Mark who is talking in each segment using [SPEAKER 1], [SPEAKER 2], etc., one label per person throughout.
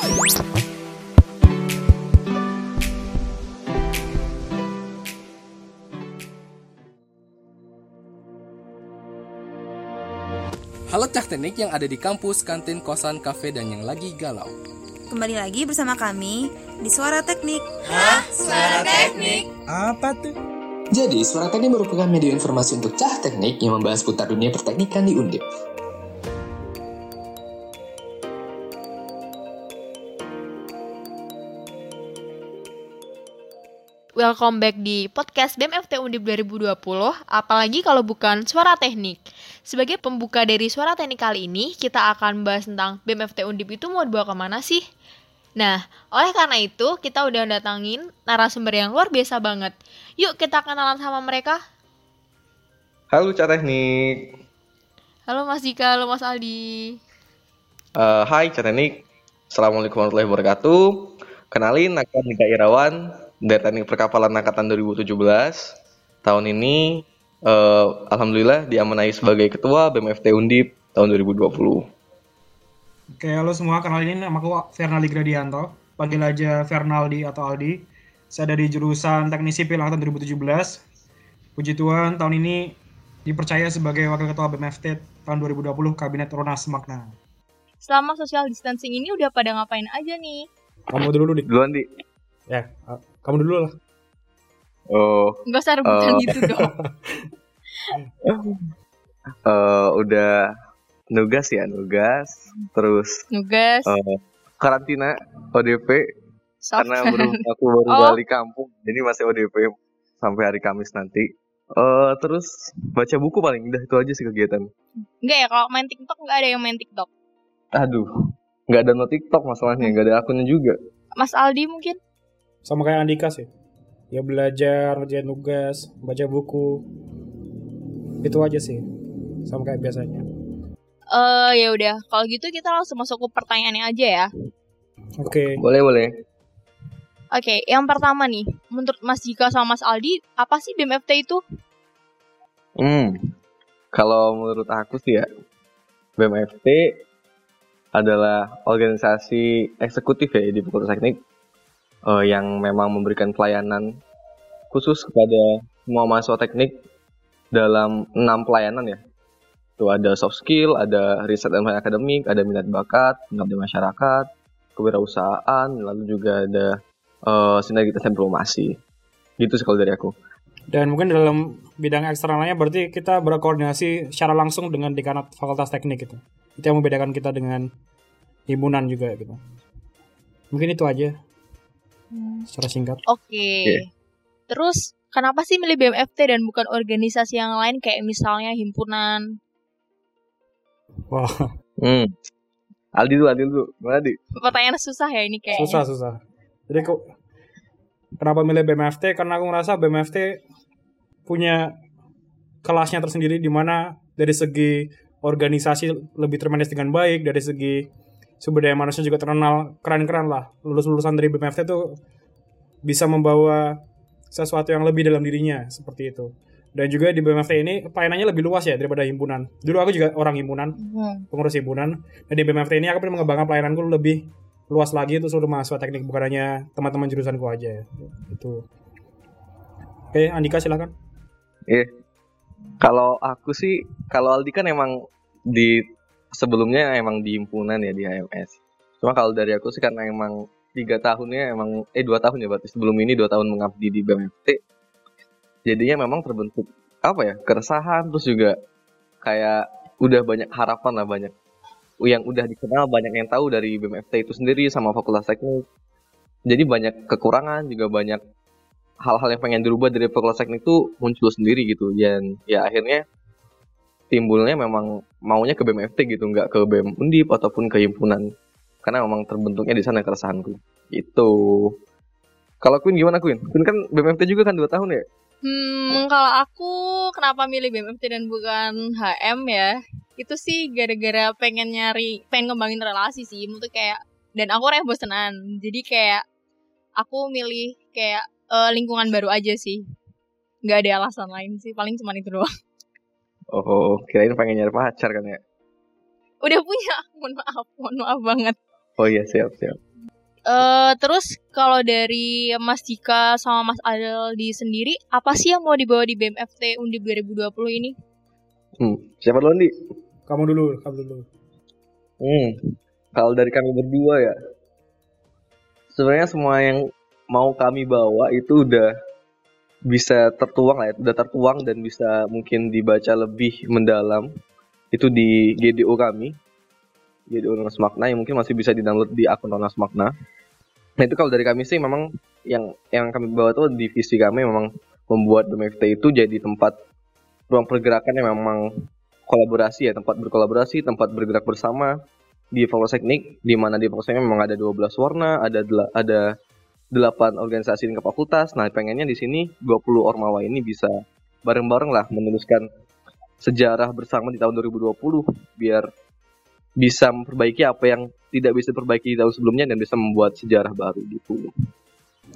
[SPEAKER 1] Halo Cak Teknik yang ada di kampus, kantin, kosan, kafe, dan yang lagi galau.
[SPEAKER 2] Kembali lagi bersama kami di Suara Teknik.
[SPEAKER 3] Hah? Suara Teknik?
[SPEAKER 4] Apa tuh?
[SPEAKER 5] Jadi, Suara Teknik merupakan media informasi untuk cah teknik yang membahas putar dunia perteknikan di Undip.
[SPEAKER 6] Welcome back di podcast BMFT Undip 2020, apalagi kalau bukan Suara Teknik. Sebagai pembuka dari Suara Teknik kali ini, kita akan bahas tentang BMFT Undip itu mau dibawa ke mana sih? Nah, oleh karena itu, kita udah datangin narasumber yang luar biasa banget. Yuk kita kenalan sama mereka.
[SPEAKER 7] Halo Cak Teknik.
[SPEAKER 6] Halo Mas Dika, halo Mas Aldi.
[SPEAKER 7] Uh, hai Cak Teknik. Assalamualaikum warahmatullahi wabarakatuh. Kenalin, aku Nika Irawan dari Teknik Perkapalan Angkatan 2017. Tahun ini, uh, Alhamdulillah diamanai sebagai Ketua BMFT Undip tahun 2020.
[SPEAKER 4] Oke, halo semua. Kenalin nama aku Fernaldi Gradianto. Panggil aja Fernaldi atau Aldi. Saya dari jurusan Teknik Sipil Angkatan 2017. Puji Tuhan, tahun ini dipercaya sebagai Wakil Ketua BMFT tahun 2020 Kabinet Ronas Makna.
[SPEAKER 6] Selama social distancing ini udah pada ngapain aja nih?
[SPEAKER 4] Kamu dulu, Dik.
[SPEAKER 7] Duluan, Di.
[SPEAKER 4] Ya, kamu dulu lah.
[SPEAKER 6] Oh. Enggak usah rebutan uh, gitu dong.
[SPEAKER 7] uh, udah nugas ya, nugas. Terus
[SPEAKER 6] nugas.
[SPEAKER 7] Uh, karantina ODP Soft. karena baru aku baru oh. balik kampung. Jadi masih ODP sampai hari Kamis nanti. Uh, terus baca buku paling udah itu aja sih kegiatan.
[SPEAKER 6] Enggak ya, kalau main TikTok nggak ada yang main TikTok.
[SPEAKER 7] Aduh, nggak ada no TikTok masalahnya, nggak ada akunnya juga.
[SPEAKER 6] Mas Aldi mungkin?
[SPEAKER 4] Sama kayak Andika sih. Ya belajar, ngerjain tugas, baca buku. Itu aja sih. Sama kayak biasanya.
[SPEAKER 6] Eh uh, ya udah, kalau gitu kita langsung masuk ke pertanyaannya aja ya.
[SPEAKER 4] Oke. Okay.
[SPEAKER 7] Boleh, boleh.
[SPEAKER 6] Oke, okay, yang pertama nih, menurut Mas Jika sama Mas Aldi, apa sih BMFT itu?
[SPEAKER 7] Hmm, kalau menurut aku sih ya, BMFT adalah organisasi eksekutif ya di Fakultas Teknik uh, yang memang memberikan pelayanan khusus kepada semua mahasiswa teknik dalam enam pelayanan ya. Itu ada soft skill, ada riset dan akademik, ada minat bakat, pengabdian masyarakat, kewirausahaan, lalu juga ada uh, sinergitas diplomasi. Gitu sih dari aku.
[SPEAKER 4] Dan mungkin dalam bidang eksternalnya berarti kita berkoordinasi secara langsung dengan dekanat Fakultas Teknik itu. Itu yang membedakan kita dengan himpunan juga gitu. Mungkin itu aja. Hmm. Secara singkat.
[SPEAKER 6] Oke. Okay. Okay. Terus kenapa sih milih BMFT dan bukan organisasi yang lain kayak misalnya himpunan?
[SPEAKER 4] Wah. Wow.
[SPEAKER 7] Hmm. Aldi dulu, Aldi dulu. Gimana, Di?
[SPEAKER 6] Pertanyaan susah ya ini kayak.
[SPEAKER 4] Susah, susah. Jadi kok kenapa milih BMFT? Karena aku ngerasa BMFT punya kelasnya tersendiri di mana dari segi organisasi lebih termanage dengan baik, dari segi sumber daya manusia juga terkenal keren-keren lah. Lulus-lulusan dari BMFT tuh bisa membawa sesuatu yang lebih dalam dirinya seperti itu. Dan juga di BMFT ini pelayanannya lebih luas ya daripada himpunan. Dulu aku juga orang himpunan, hmm. pengurus himpunan. Dan di BMFT ini aku pengen mengembangkan pelayananku lebih luas lagi untuk seluruh mahasiswa teknik bukan hanya teman-teman jurusanku aja itu. Oke, Andika silakan.
[SPEAKER 7] Iya. Yeah. Kalau aku sih, kalau Aldi kan emang di sebelumnya emang di himpunan ya di HMS. Cuma kalau dari aku sih karena emang tiga tahunnya emang eh dua tahun ya berarti sebelum ini dua tahun mengabdi di BMFT. Jadinya memang terbentuk apa ya keresahan terus juga kayak udah banyak harapan lah banyak yang udah dikenal banyak yang tahu dari BMFT itu sendiri sama Fakultas Teknik. Jadi banyak kekurangan juga banyak hal-hal yang pengen dirubah dari Fakultas Teknik itu muncul sendiri gitu dan ya akhirnya timbulnya memang maunya ke BMFT gitu nggak ke BM Undip ataupun ke himpunan karena memang terbentuknya di sana keresahanku itu kalau Queen gimana Queen? Queen kan BMFT juga kan dua tahun ya?
[SPEAKER 6] Hmm, kalau aku kenapa milih BMFT dan bukan HM ya? Itu sih gara-gara pengen nyari, pengen ngembangin relasi sih. Menurut kayak dan aku orang yang bosenan. Jadi kayak aku milih kayak uh, lingkungan baru aja sih. Gak ada alasan lain sih, paling cuma itu doang.
[SPEAKER 7] Oh, kirain pengen nyari pacar kan ya?
[SPEAKER 6] Udah punya, mohon maaf, mohon maaf banget.
[SPEAKER 7] Oh iya, siap, siap.
[SPEAKER 6] Uh, terus kalau dari Mas Dika sama Mas Aldi sendiri, apa sih yang mau dibawa di BMFT Undip 2020 ini?
[SPEAKER 7] Hmm, siapa dulu, Andi?
[SPEAKER 4] Kamu dulu, kamu dulu.
[SPEAKER 7] Hmm, kalau dari kami berdua ya, sebenarnya semua yang mau kami bawa itu udah bisa tertuang lah ya, udah tertuang dan bisa mungkin dibaca lebih mendalam itu di GDO kami jadi Unas Makna yang mungkin masih bisa di-download di akun Unas Makna. Nah itu kalau dari kami sih memang yang yang kami bawa tuh divisi kami memang membuat BMFT itu jadi tempat ruang pergerakan yang memang kolaborasi ya, tempat berkolaborasi, tempat bergerak bersama di Fakultas Teknik di mana di fakultasnya memang ada 12 warna, ada ada 8 organisasi tingkat fakultas. Nah, pengennya di sini 20 ormawa ini bisa bareng-bareng lah menuliskan sejarah bersama di tahun 2020 biar bisa memperbaiki apa yang tidak bisa diperbaiki tahun sebelumnya dan bisa membuat sejarah baru gitu.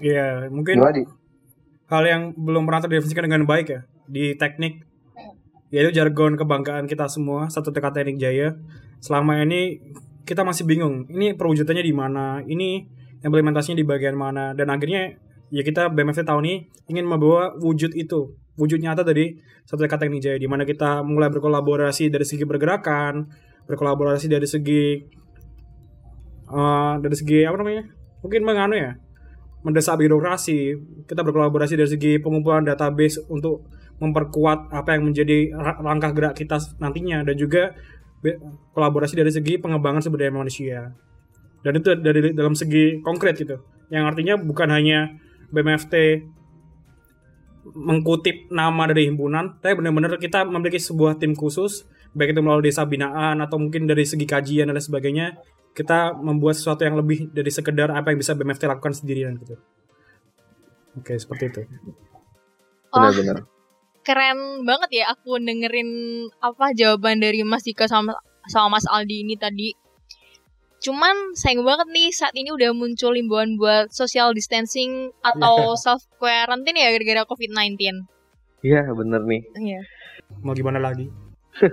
[SPEAKER 4] Iya, mungkin Gimana? hal yang belum pernah terdefinisikan dengan baik ya di teknik yaitu jargon kebanggaan kita semua satu TK Teknik Jaya. Selama ini kita masih bingung, ini perwujudannya di mana, ini implementasinya di bagian mana. Dan akhirnya ya kita BMFT tahun ini ingin membawa wujud itu, wujud nyata dari satu Teknik Jaya di mana kita mulai berkolaborasi dari segi pergerakan, berkolaborasi dari segi uh, dari segi apa namanya mungkin menganu ya mendesak birokrasi. Kita berkolaborasi dari segi pengumpulan database untuk memperkuat apa yang menjadi langkah gerak kita nantinya. Dan juga kolaborasi dari segi pengembangan sumber daya manusia dan itu dari dalam segi konkret gitu. Yang artinya bukan hanya BMFT mengkutip nama dari himpunan tapi benar-benar kita memiliki sebuah tim khusus baik itu melalui desa binaan atau mungkin dari segi kajian dan lain sebagainya kita membuat sesuatu yang lebih dari sekedar apa yang bisa BMFT lakukan sendirian gitu. Oke seperti itu.
[SPEAKER 6] Benar-benar. keren banget ya aku dengerin apa jawaban dari Mas Dika sama sama Mas Aldi ini tadi Cuman sayang banget nih saat ini udah muncul himbauan buat social distancing atau yeah. self quarantine ya gara-gara COVID-19.
[SPEAKER 7] Iya, yeah, bener nih.
[SPEAKER 6] Iya. Yeah.
[SPEAKER 4] Mau gimana lagi?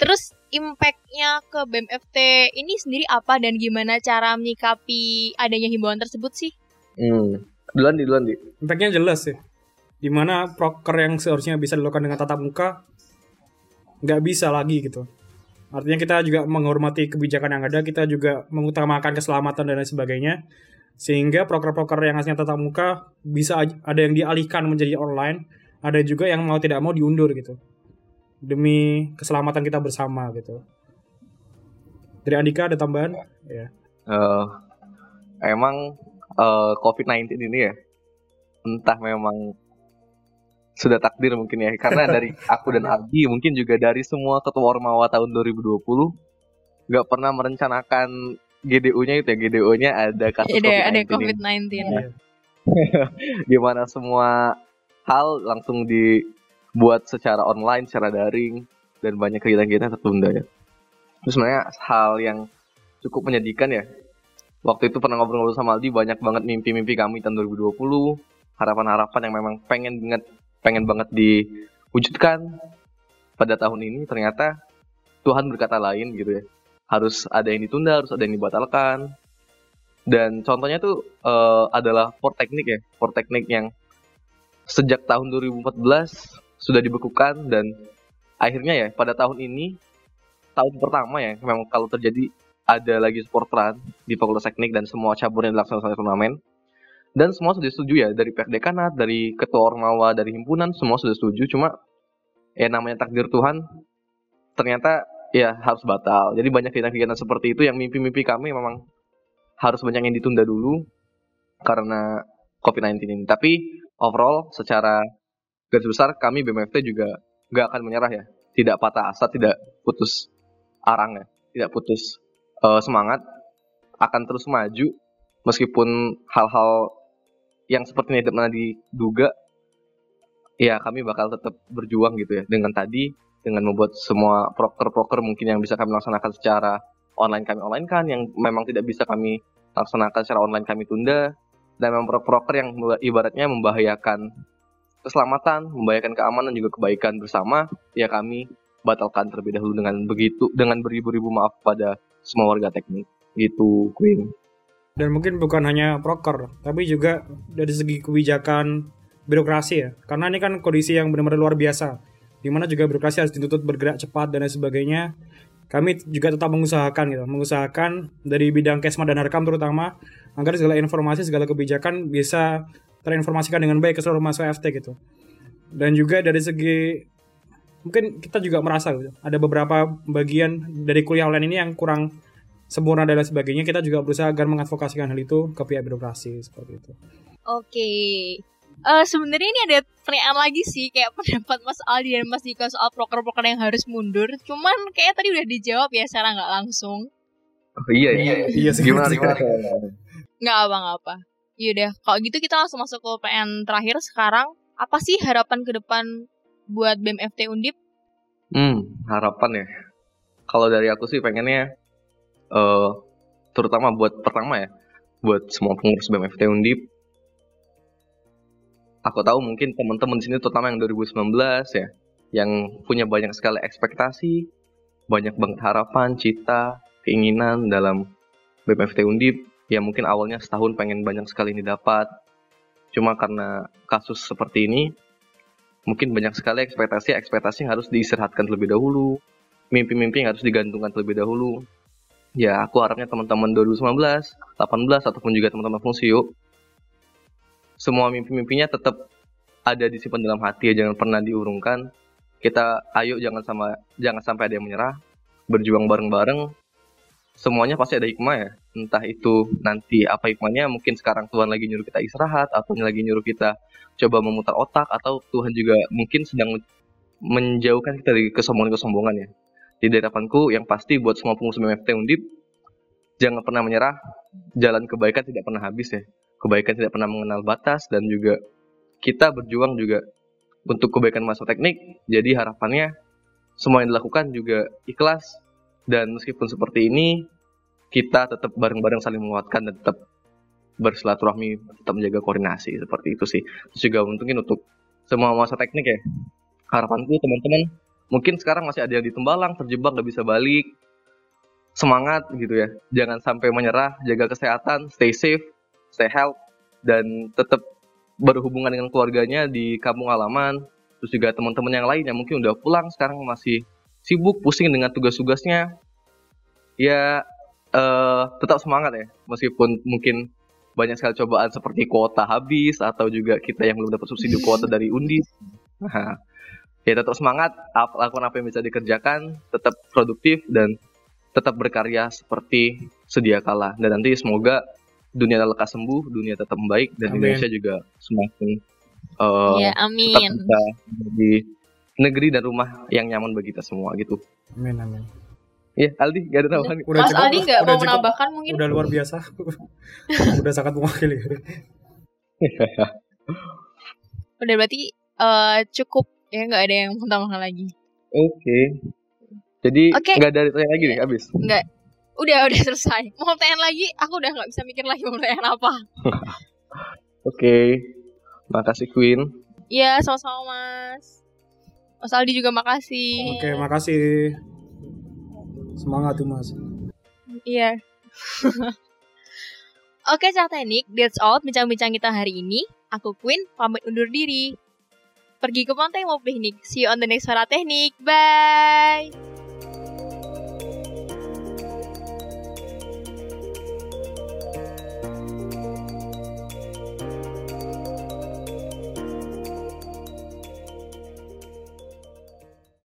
[SPEAKER 6] Terus impactnya ke BMFT ini sendiri apa dan gimana cara menyikapi adanya himbauan tersebut sih?
[SPEAKER 7] Hmm. Duluan di, duluan di.
[SPEAKER 4] Impactnya jelas sih. Di mana proker yang seharusnya bisa dilakukan dengan tatap muka nggak bisa lagi gitu. Artinya kita juga menghormati kebijakan yang ada, kita juga mengutamakan keselamatan dan lain sebagainya. Sehingga proker-proker yang aslinya tatap muka bisa ada yang dialihkan menjadi online, ada juga yang mau tidak mau diundur gitu demi keselamatan kita bersama gitu. Dari Andika ada tambahan? Ya.
[SPEAKER 7] Uh, emang uh, COVID-19 ini ya, entah memang sudah takdir mungkin ya. Karena dari aku dan Abi mungkin juga dari semua ketua Ormawa tahun 2020 nggak pernah merencanakan GDU-nya itu ya. GDU-nya ada kasus
[SPEAKER 6] COVID-19. ada COVID-19
[SPEAKER 7] gimana semua hal langsung di buat secara online, secara daring, dan banyak kegiatan-kegiatan tertunda ya. Terus sebenarnya hal yang cukup menyedihkan ya. Waktu itu pernah ngobrol-ngobrol sama Aldi banyak banget mimpi-mimpi kami tahun 2020, harapan-harapan yang memang pengen banget pengen banget diwujudkan pada tahun ini ternyata Tuhan berkata lain gitu ya. Harus ada yang ditunda, harus ada yang dibatalkan. Dan contohnya tuh uh, adalah for teknik ya, for teknik yang sejak tahun 2014 sudah dibekukan dan akhirnya ya pada tahun ini tahun pertama ya memang kalau terjadi ada lagi sport run di Fakultas Teknik dan semua cabur yang dilaksanakan turnamen dan semua sudah setuju ya dari pihak dekanat, dari ketua ormawa, dari himpunan semua sudah setuju cuma ya namanya takdir Tuhan ternyata ya harus batal. Jadi banyak kegiatan-kegiatan seperti itu yang mimpi-mimpi kami memang harus banyak yang ditunda dulu karena COVID-19 ini. Tapi overall secara garis besar kami BMFT juga nggak akan menyerah ya tidak patah asa tidak putus arang ya tidak putus uh, semangat akan terus maju meskipun hal-hal yang seperti ini tidak pernah diduga ya kami bakal tetap berjuang gitu ya. Dengan tadi dengan membuat semua proker-proker mungkin yang bisa kami laksanakan secara online kami online kan yang memang tidak bisa kami laksanakan secara online kami tunda. Dan memang proker yang ibaratnya membahayakan keselamatan, membahayakan keamanan juga kebaikan bersama, ya kami batalkan terlebih dahulu dengan begitu dengan beribu-ribu maaf pada semua warga teknik. gitu Queen
[SPEAKER 4] dan mungkin bukan hanya proker tapi juga dari segi kebijakan birokrasi ya. Karena ini kan kondisi yang benar-benar luar biasa di mana juga birokrasi harus dituntut bergerak cepat dan lain sebagainya. Kami juga tetap mengusahakan gitu mengusahakan dari bidang kesma dan harkam terutama agar segala informasi segala kebijakan bisa terinformasikan dengan baik ke seluruh mahasiswa FT gitu. Dan juga dari segi mungkin kita juga merasa gitu, ada beberapa bagian dari kuliah online ini yang kurang sempurna dan lain sebagainya kita juga berusaha agar mengadvokasikan hal itu ke pihak birokrasi seperti itu.
[SPEAKER 6] Oke. Uh, sebenarnya ini ada pertanyaan lagi sih kayak pendapat Mas Aldi dan Mas Dika soal proker-proker yang harus mundur. Cuman kayak tadi udah dijawab ya secara nggak langsung.
[SPEAKER 7] Oh, iya iya.
[SPEAKER 4] Iya sih.
[SPEAKER 7] Gimana gimana?
[SPEAKER 6] Nggak apa nggak apa. Yaudah, kalau gitu kita langsung masuk ke PN terakhir sekarang. Apa sih harapan ke depan buat BMFT Undip?
[SPEAKER 7] Hmm, harapan ya. Kalau dari aku sih pengennya uh, terutama buat pertama ya, buat semua pengurus BMFT Undip. Aku tahu mungkin teman-teman sini terutama yang 2019 ya, yang punya banyak sekali ekspektasi, banyak banget harapan, cita, keinginan dalam BMFT Undip. Ya mungkin awalnya setahun pengen banyak sekali ini dapat. Cuma karena kasus seperti ini, mungkin banyak sekali ekspektasi-ekspektasi yang harus diistirahatkan terlebih dahulu. Mimpi-mimpi yang harus digantungkan terlebih dahulu ya aku harapnya teman-teman 2019, 18 ataupun juga teman-teman Fungsio semua mimpi-mimpinya tetap ada disimpan dalam hati ya jangan pernah diurungkan. Kita ayo jangan sama jangan sampai ada yang menyerah, berjuang bareng-bareng. Semuanya pasti ada hikmah ya. Entah itu nanti apa hikmahnya, mungkin sekarang Tuhan lagi nyuruh kita istirahat atau lagi nyuruh kita coba memutar otak atau Tuhan juga mungkin sedang menjauhkan kita dari kesombongan-kesombongan ya di harapanku yang pasti buat semua pengurus BMFT Undip jangan pernah menyerah. Jalan kebaikan tidak pernah habis ya. Kebaikan tidak pernah mengenal batas dan juga kita berjuang juga untuk kebaikan masa teknik. Jadi harapannya semua yang dilakukan juga ikhlas dan meskipun seperti ini kita tetap bareng-bareng saling menguatkan dan tetap bersilaturahmi tetap menjaga koordinasi seperti itu sih. Terus juga mungkin untuk semua masa teknik ya. Harapanku teman-teman mungkin sekarang masih ada yang di Tembalang terjebak nggak bisa balik. Semangat gitu ya. Jangan sampai menyerah jaga kesehatan stay safe stay health dan tetap berhubungan dengan keluarganya di kampung halaman. Terus juga teman-teman yang lain yang mungkin udah pulang sekarang masih sibuk pusing dengan tugas-tugasnya. Ya uh, tetap semangat ya. Meskipun mungkin banyak sekali cobaan seperti kuota habis atau juga kita yang belum dapat subsidi kuota dari Undi nah, ya tetap semangat lakukan apa yang bisa dikerjakan tetap produktif dan tetap berkarya seperti sedia kala dan nanti semoga dunia lekas sembuh dunia tetap membaik dan amin. Indonesia juga semakin uh,
[SPEAKER 6] ya, amin.
[SPEAKER 7] tetap di negeri dan rumah yang nyaman bagi kita semua gitu
[SPEAKER 4] amin amin
[SPEAKER 7] Iya, Aldi gak ada tambahan.
[SPEAKER 6] Udah Mas cukup, Aldi gak mau menambahkan mungkin?
[SPEAKER 4] Udah luar biasa. udah sangat mewakili.
[SPEAKER 6] udah berarti uh, cukup ya nggak ada yang mau tambahkan lagi
[SPEAKER 7] oke okay. jadi okay. nggak ada tanya lagi nih habis
[SPEAKER 6] nggak udah udah selesai mau tanya lagi aku udah nggak bisa mikir lagi mau tanya apa
[SPEAKER 7] oke okay. makasih Queen
[SPEAKER 6] Iya, sama-sama Mas. Mas Aldi juga makasih.
[SPEAKER 4] Oke, makasih. Semangat tuh Mas.
[SPEAKER 6] Iya. Oke, okay, teknik, that's all bincang-bincang kita hari ini. Aku Queen, pamit undur diri pergi ke pantai mau piknik. See you on the next Suara Teknik. Bye!